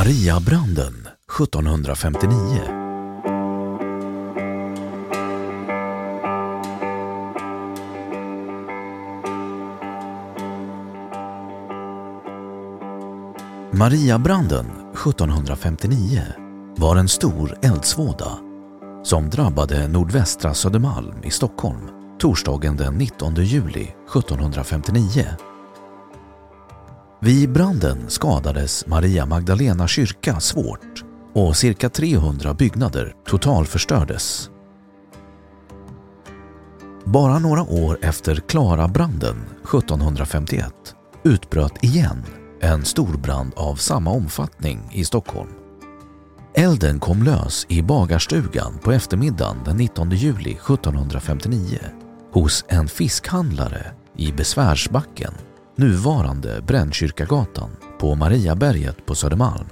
Mariabranden 1759 Mariabranden 1759 var en stor eldsvåda som drabbade nordvästra Södermalm i Stockholm torsdagen den 19 juli 1759. Vid branden skadades Maria Magdalena kyrka svårt och cirka 300 byggnader totalförstördes. Bara några år efter Klara-branden 1751 utbröt igen en storbrand av samma omfattning i Stockholm. Elden kom lös i bagarstugan på eftermiddagen den 19 juli 1759 hos en fiskhandlare i Besvärsbacken, nuvarande Brännkyrkagatan på Mariaberget på Södermalm.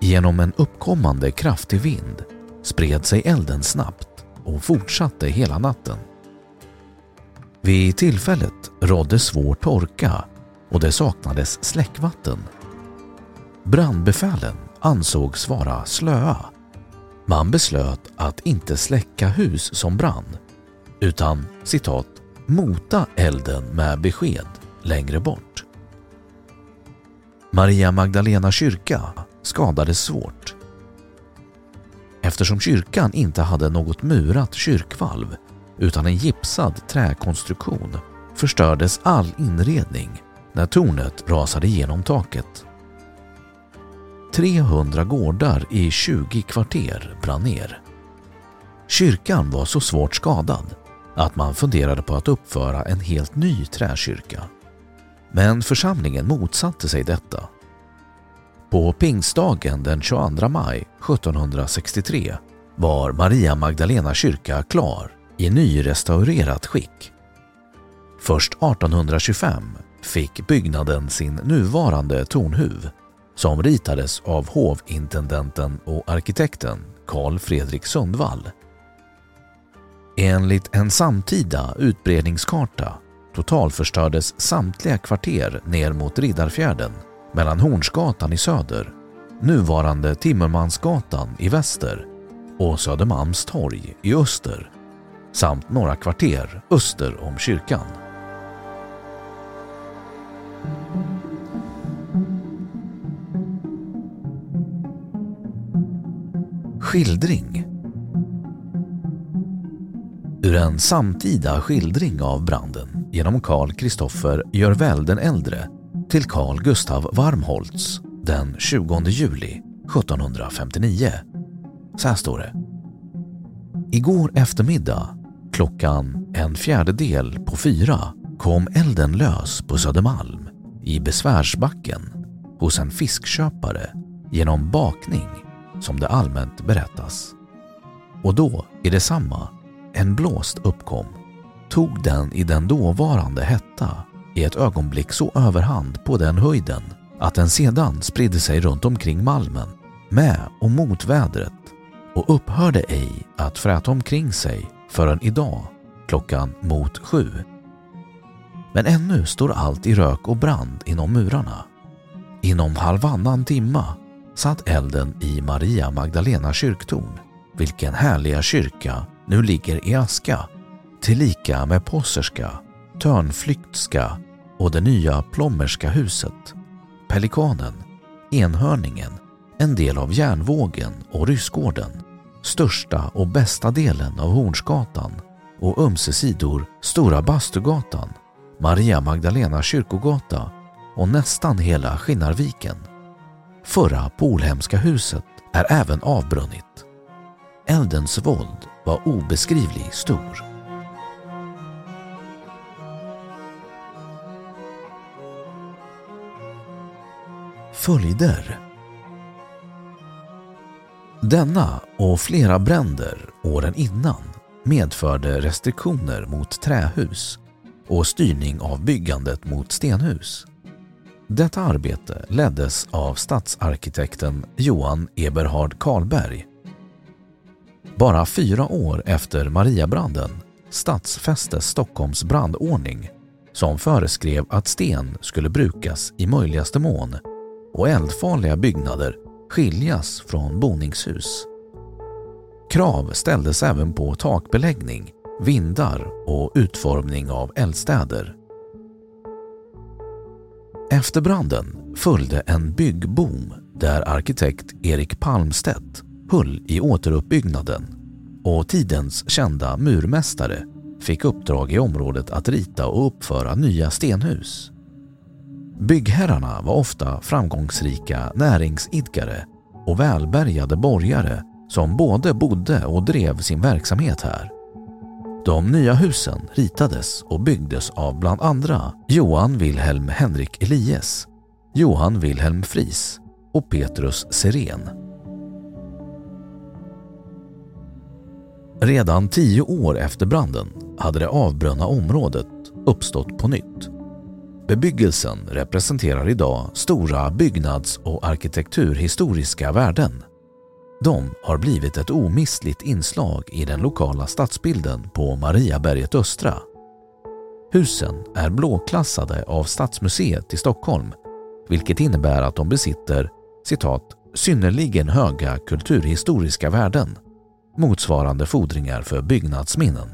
Genom en uppkommande kraftig vind spred sig elden snabbt och fortsatte hela natten. Vid tillfället rådde svår torka och det saknades släckvatten. Brandbefälen ansågs vara slöa. Man beslöt att inte släcka hus som brann utan citat mota elden med besked längre bort. Maria Magdalena kyrka skadades svårt. Eftersom kyrkan inte hade något murat kyrkvalv utan en gipsad träkonstruktion förstördes all inredning när tornet rasade genom taket. 300 gårdar i 20 kvarter brann ner. Kyrkan var så svårt skadad att man funderade på att uppföra en helt ny träkyrka. Men församlingen motsatte sig detta. På pingstdagen den 22 maj 1763 var Maria Magdalena kyrka klar i nyrestaurerat skick. Först 1825 fick byggnaden sin nuvarande tornhuv som ritades av hovintendenten och arkitekten Carl Fredrik Sundvall. Enligt en samtida utbredningskarta totalförstördes samtliga kvarter ner mot Riddarfjärden mellan Hornsgatan i söder, nuvarande Timmermansgatan i väster och Södermalms torg i öster samt några kvarter öster om kyrkan. Skildring Ur en samtida skildring av branden genom Carl Kristoffer Görvel den äldre till Carl Gustav Warmholtz den 20 juli 1759. Så här står det. Igår eftermiddag klockan en fjärdedel på fyra kom elden lös på Södermalm i Besvärsbacken hos en fiskköpare genom bakning som det allmänt berättas. Och då i detsamma en blåst uppkom tog den i den dåvarande hetta i ett ögonblick så överhand på den höjden att den sedan spridde sig runt omkring malmen med och mot vädret och upphörde ej att fräta omkring sig förrän idag klockan mot sju. Men ännu står allt i rök och brand inom murarna. Inom halvannan timma satt elden i Maria Magdalena kyrktorn, vilken härliga kyrka nu ligger i aska, tillika med Posserska, Törnflyktska och det nya Plommerska huset, Pelikanen, Enhörningen, en del av Järnvågen och Ryssgården, största och bästa delen av Hornsgatan och ömse sidor Stora Bastugatan, Maria Magdalena kyrkogata och nästan hela Skinnarviken. Förra Polhemska huset är även avbrunnit. Eldens våld var obeskrivligt stor. Följder Denna och flera bränder åren innan medförde restriktioner mot trähus och styrning av byggandet mot stenhus. Detta arbete leddes av stadsarkitekten Johan Eberhard Karlberg. Bara fyra år efter Mariabranden stadsfästes Stockholms brandordning som föreskrev att sten skulle brukas i möjligaste mån och eldfarliga byggnader skiljas från boningshus. Krav ställdes även på takbeläggning, vindar och utformning av eldstäder. Efter branden följde en byggboom där arkitekt Erik Palmstedt höll i återuppbyggnaden och tidens kända murmästare fick uppdrag i området att rita och uppföra nya stenhus. Byggherrarna var ofta framgångsrika näringsidkare och välbärgade borgare som både bodde och drev sin verksamhet här. De nya husen ritades och byggdes av bland andra Johan Wilhelm Henrik Elias, Johan Wilhelm Fries och Petrus Seren. Redan tio år efter branden hade det avbrunna området uppstått på nytt. Bebyggelsen representerar idag stora byggnads och arkitekturhistoriska värden. De har blivit ett omistligt inslag i den lokala stadsbilden på Mariaberget Östra. Husen är blåklassade av Stadsmuseet i Stockholm vilket innebär att de besitter citat, synnerligen höga kulturhistoriska värden motsvarande fordringar för byggnadsminnen.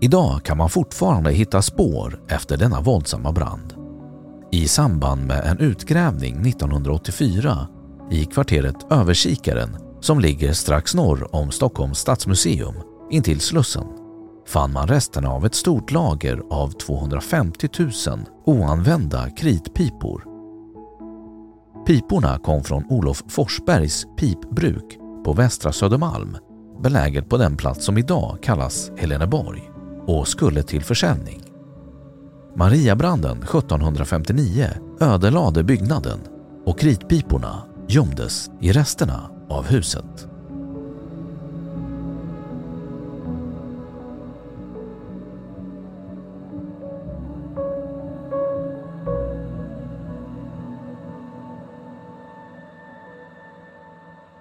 Idag kan man fortfarande hitta spår efter denna våldsamma brand. I samband med en utgrävning 1984 i kvarteret Överkikaren som ligger strax norr om Stockholms stadsmuseum intill Slussen fann man resterna av ett stort lager av 250 000 oanvända kritpipor. Piporna kom från Olof Forsbergs pipbruk på Västra Södermalm beläget på den plats som idag kallas Heleneborg och skulle till försäljning. Mariabranden 1759 ödelade byggnaden och kritpiporna gömdes i resterna av huset.